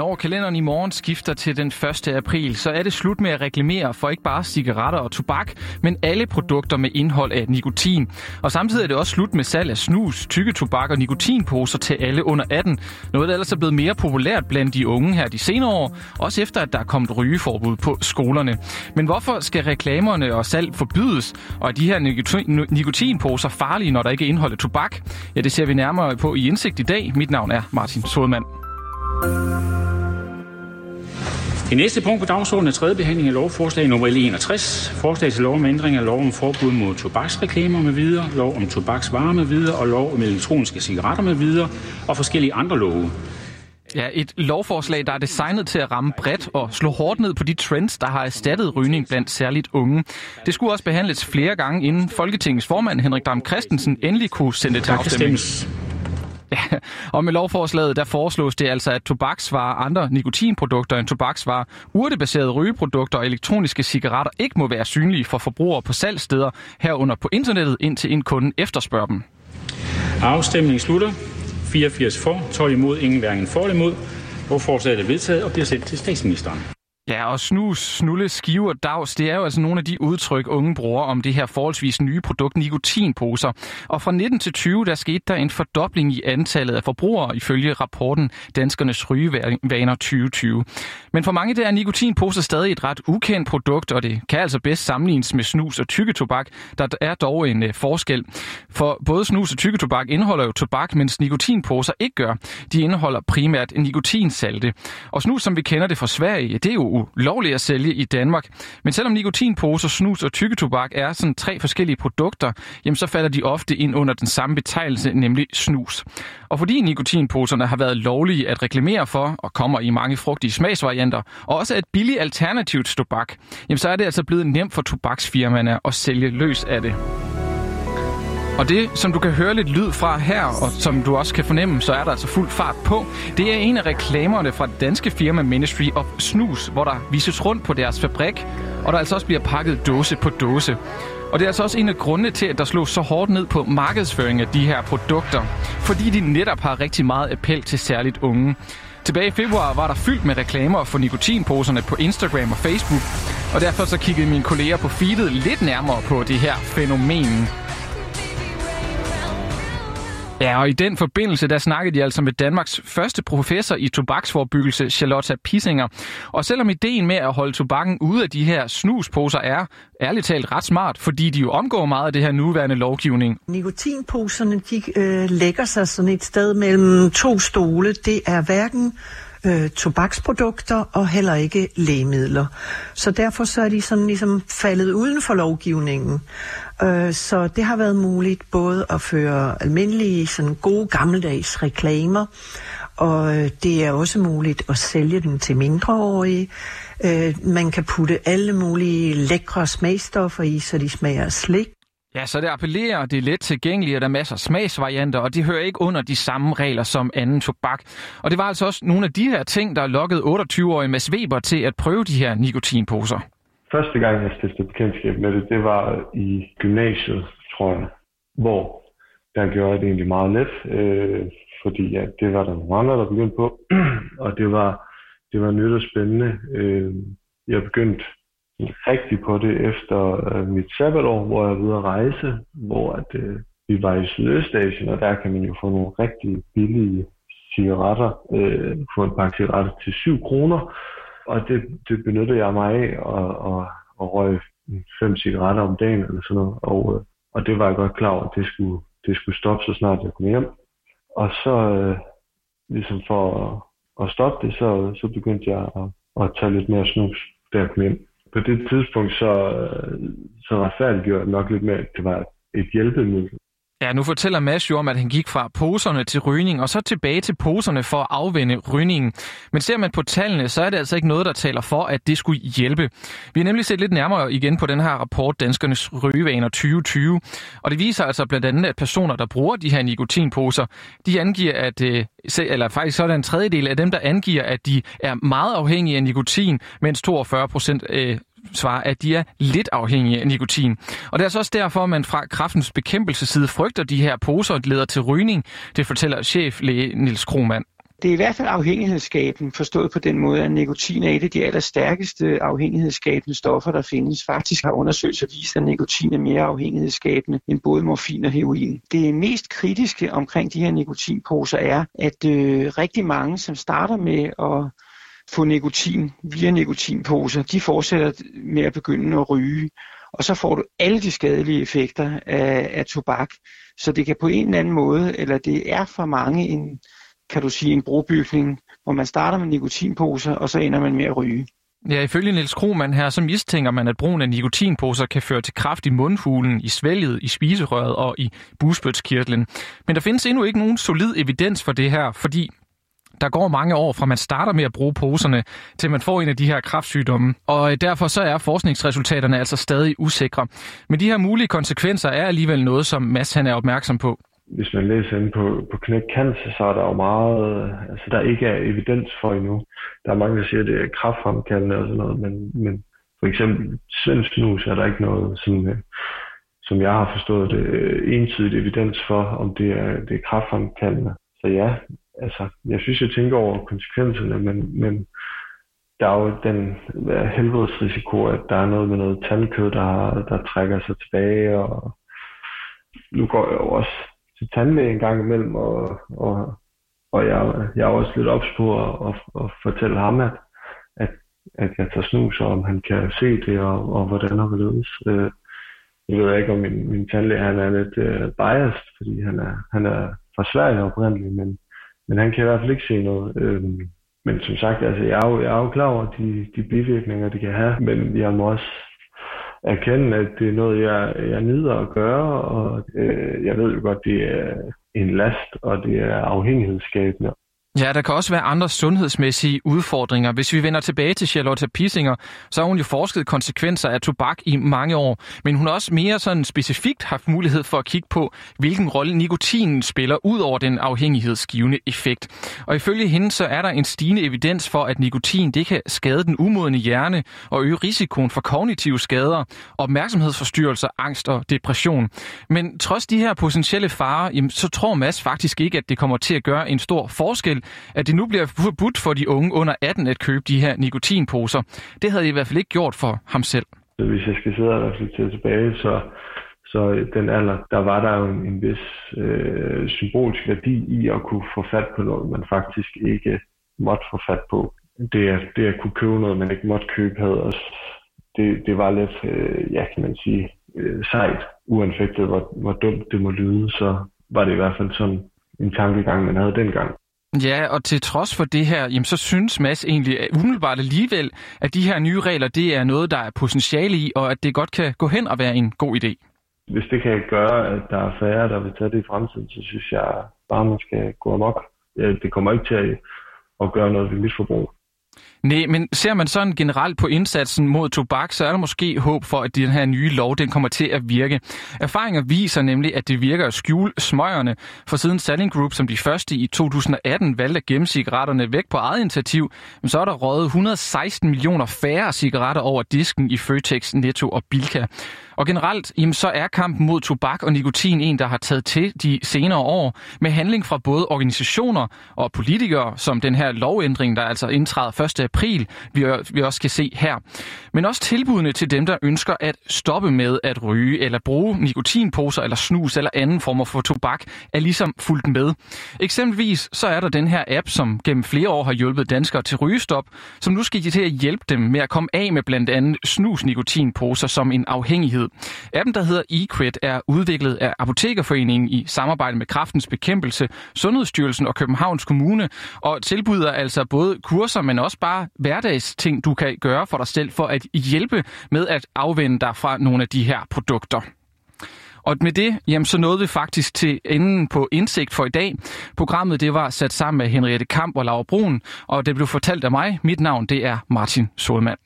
Når kalenderen i morgen skifter til den 1. april, så er det slut med at reklamere for ikke bare cigaretter og tobak, men alle produkter med indhold af nikotin. Og samtidig er det også slut med salg af snus, tykketobak og nikotinposer til alle under 18. Noget, der ellers er blevet mere populært blandt de unge her de senere år, også efter at der er kommet rygeforbud på skolerne. Men hvorfor skal reklamerne og salg forbydes, og er de her nikotinposer farlige, når der ikke indeholder tobak? Ja, det ser vi nærmere på i Indsigt i dag. Mit navn er Martin Sodemann. Det næste punkt på dagsordenen er tredje behandling af lovforslag nummer L61. Forslag til lov om ændring af lov om forbud mod tobaksreklamer med videre, lov om tobaksvarer med videre og lov om elektroniske cigaretter med videre og forskellige andre love. Ja, et lovforslag, der er designet til at ramme bredt og slå hårdt ned på de trends, der har erstattet rygning blandt særligt unge. Det skulle også behandles flere gange, inden Folketingets formand Henrik Dam Christensen endelig kunne sende det til afstemning. Ja, og med lovforslaget der foreslås det altså, at tobaksvarer, andre nikotinprodukter end tobaksvarer, urtebaserede rygeprodukter og elektroniske cigaretter ikke må være synlige for forbrugere på salgsteder herunder på internettet, indtil en kunde efterspørger dem. Afstemningen slutter. 84 for, 12 imod, ingen hverken for eller imod. Lovforslaget er vedtaget og bliver sendt til statsministeren. Ja, og snus, snulle, skive og dags, det er jo altså nogle af de udtryk, unge bruger om det her forholdsvis nye produkt, nikotinposer. Og fra 19 til 20, der skete der en fordobling i antallet af forbrugere, ifølge rapporten Danskernes Rygevaner 2020. Men for mange der er nikotinposer stadig et ret ukendt produkt, og det kan altså bedst sammenlignes med snus og tykketobak. Der er dog en øh, forskel. For både snus og tykketobak indeholder jo tobak, mens nikotinposer ikke gør. De indeholder primært nikotinsalte. Og snus, som vi kender det fra Sverige, det er jo ulovligt at sælge i Danmark. Men selvom nikotinposer, snus og tykketobak er sådan tre forskellige produkter, jamen så falder de ofte ind under den samme betegnelse, nemlig snus. Og fordi nikotinposerne har været lovlige at reklamere for, og kommer i mange frugtige smagsvarianter, og også et billigt alternativ til tobak, jamen så er det altså blevet nemt for tobaksfirmaerne at sælge løs af det. Og det, som du kan høre lidt lyd fra her, og som du også kan fornemme, så er der altså fuld fart på. Det er en af reklamerne fra det danske firma Ministry of Snus, hvor der vises rundt på deres fabrik, og der altså også bliver pakket dåse på dåse. Og det er altså også en af grundene til, at der slås så hårdt ned på markedsføring af de her produkter, fordi de netop har rigtig meget appel til særligt unge. Tilbage i februar var der fyldt med reklamer for nikotinposerne på Instagram og Facebook, og derfor så kiggede mine kolleger på feedet lidt nærmere på det her fænomen. Ja, og i den forbindelse, der snakkede de altså med Danmarks første professor i tobaksforbyggelse, Charlotte Pissinger. Og selvom ideen med at holde tobakken ude af de her snusposer er ærligt talt ret smart, fordi de jo omgår meget af det her nuværende lovgivning. Nikotinposerne, de øh, lægger sig sådan et sted mellem to stole. Det er hverken øh, tobaksprodukter og heller ikke lægemidler. Så derfor så er de sådan ligesom faldet uden for lovgivningen. Øh, så det har været muligt både at føre almindelige, sådan gode gammeldags reklamer, og øh, det er også muligt at sælge dem til mindreårige. Øh, man kan putte alle mulige lækre smagstoffer i, så de smager slik. Ja, så det appellerer, det er let tilgængeligt, og der er masser af smagsvarianter, og de hører ikke under de samme regler som anden tobak. Og det var altså også nogle af de her ting, der lokkede 28-årige Mads Weber til at prøve de her nikotinposer. Første gang, jeg stiftede bekendtskab med det, det var i gymnasiet, tror jeg, hvor der gjorde det egentlig meget let, øh, fordi ja, det var der nogle andre, der begyndte på, og det var, det var nyt og spændende. Øh, jeg begyndte rigtig på det efter øh, mit sabbatår, hvor jeg var ude at rejse, hvor at, øh, vi var i Sydøstasien, og der kan man jo få nogle rigtig billige cigaretter, øh, få en pakke cigaretter til 7 kroner, og det, det benyttede jeg mig af, og, og, og røg fem cigaretter om dagen eller sådan noget, og, øh, og det var jeg godt klar over, at det skulle, det skulle stoppe, så snart jeg kom hjem. Og så, øh, ligesom for at, at stoppe det, så, så begyndte jeg at, at tage lidt mere snus, da jeg kom hjem på det tidspunkt så, øh, så retfærdiggjorde jeg nok lidt mere, at det var et hjælpemiddel. Ja, nu fortæller Mads jo om, at han gik fra poserne til rygning, og så tilbage til poserne for at afvende rygningen. Men ser man på tallene, så er det altså ikke noget, der taler for, at det skulle hjælpe. Vi har nemlig set lidt nærmere igen på den her rapport, Danskernes Rygevaner 2020. Og det viser altså blandt andet, at personer, der bruger de her nikotinposer, de angiver, at, øh, eller faktisk så er der en tredjedel af dem, der angiver, at de er meget afhængige af nikotin, mens 42 procent øh, svarer, at de er lidt afhængige af nikotin. Og det er altså også derfor, at man fra kraftens bekæmpelseside frygter de her poser leder til rygning. Det fortæller cheflæge Nils Krohmann. Det er i hvert fald afhængighedsskabende, forstået på den måde, at nikotin er et af de allerstærkeste afhængighedsskabende stoffer, der findes. Faktisk har undersøgelser vist, at nikotin er mere afhængighedsskabende end både morfin og heroin. Det mest kritiske omkring de her nikotinposer er, at øh, rigtig mange, som starter med at få nikotin via nikotinposer, de fortsætter med at begynde at ryge. Og så får du alle de skadelige effekter af, af tobak. Så det kan på en eller anden måde, eller det er for mange en, kan du sige, en brobygning, hvor man starter med nikotinposer, og så ender man med at ryge. Ja, ifølge Niels Krohmann her, så mistænker man, at brugen af nikotinposer kan føre til kraft i mundhulen, i svælget, i spiserøret og i busbødskirtlen. Men der findes endnu ikke nogen solid evidens for det her, fordi der går mange år fra man starter med at bruge poserne, til man får en af de her kraftsygdomme. Og øh, derfor så er forskningsresultaterne altså stadig usikre. Men de her mulige konsekvenser er alligevel noget, som Mads han er opmærksom på. Hvis man læser ind på, på Knæk Cancer, så er der jo meget, øh, altså der ikke er evidens for endnu. Der er mange, der siger, at det er kraftfremkaldende og sådan noget, men, men for eksempel svensknus er der ikke noget, som, øh, som jeg har forstået det, entydigt evidens for, om det er, det er kraftfremkaldende. Så ja, altså, jeg synes, jeg tænker over konsekvenserne, men, men der er jo den helvedes risiko, at der er noget med noget tandkød, der, der trækker sig tilbage, og nu går jeg jo også til tandlæge en gang imellem, og, og, og jeg, jeg er også lidt ops på at, at, at fortælle ham, at, at, at jeg tager snus, og om han kan se det, og, og hvordan har det øh, Jeg ved ikke, om min, min tandlæge han er lidt uh, biased, fordi han er, han er fra Sverige oprindeligt, men men han kan i hvert fald ikke se noget. Øhm, men som sagt, altså, jeg, er jo, jeg er jo klar over de, de bivirkninger, det kan have, men jeg må også erkende, at det er noget, jeg, jeg nyder at gøre, og øh, jeg ved jo godt, det er en last, og det er afhængighedsskabende. Ja, der kan også være andre sundhedsmæssige udfordringer. Hvis vi vender tilbage til Charlotte Pissinger, så har hun jo forsket konsekvenser af tobak i mange år. Men hun har også mere sådan specifikt haft mulighed for at kigge på, hvilken rolle nikotinen spiller ud over den afhængighedsgivende effekt. Og ifølge hende så er der en stigende evidens for, at nikotin det kan skade den umodne hjerne og øge risikoen for kognitive skader, opmærksomhedsforstyrrelser, angst og depression. Men trods de her potentielle farer, jamen, så tror Mads faktisk ikke, at det kommer til at gøre en stor forskel at det nu bliver forbudt for de unge under 18 at købe de her nikotinposer. Det havde de i hvert fald ikke gjort for ham selv. Hvis jeg skal sidde og reflektere tilbage, så, så den alder, der var der jo en, en vis øh, symbolsk værdi i at kunne få fat på noget, man faktisk ikke måtte få fat på. Det, det at kunne købe noget, man ikke måtte købe, havde også, det, det var lidt, øh, ja kan man sige, øh, sejt, uanfægtet hvor, hvor dumt det må lyde, så var det i hvert fald sådan en tankegang, man havde dengang. Ja, og til trods for det her, jamen, så synes Mads egentlig at umiddelbart alligevel, at de her nye regler, det er noget, der er potentiale i, og at det godt kan gå hen og være en god idé. Hvis det kan gøre, at der er færre, der vil tage det i fremtiden, så synes jeg bare, man skal gå amok. Det kommer ikke til at gøre noget ved misforbrug. Nej, men ser man sådan generelt på indsatsen mod tobak, så er der måske håb for, at den her nye lov den kommer til at virke. Erfaringer viser nemlig, at det virker at skjule smøgerne, for siden Selling Group som de første i 2018 valgte at gemme cigaretterne væk på eget initiativ, så er der røget 116 millioner færre cigaretter over disken i Føtex, Netto og Bilka. Og generelt, jamen, så er kampen mod tobak og nikotin en, der har taget til de senere år, med handling fra både organisationer og politikere, som den her lovændring, der altså indtræder 1 april, vi, vi også skal se her. Men også tilbudene til dem, der ønsker at stoppe med at ryge, eller bruge nikotinposer, eller snus, eller anden former for tobak, er ligesom fuldt med. Eksempelvis så er der den her app, som gennem flere år har hjulpet danskere til rygestop, som nu skal til at hjælpe dem med at komme af med blandt andet snus-nikotinposer som en afhængighed. Appen, der hedder eQuit, er udviklet af Apotekerforeningen i samarbejde med Kraftens Bekæmpelse, Sundhedsstyrelsen og Københavns Kommune, og tilbyder altså både kurser, men også bare hverdagsting, du kan gøre for dig selv for at hjælpe med at afvende dig fra nogle af de her produkter. Og med det, jamen, så nåede vi faktisk til enden på Indsigt for i dag. Programmet det var sat sammen med Henriette Kamp og Laura Brun, og det blev fortalt af mig. Mit navn det er Martin Solmand.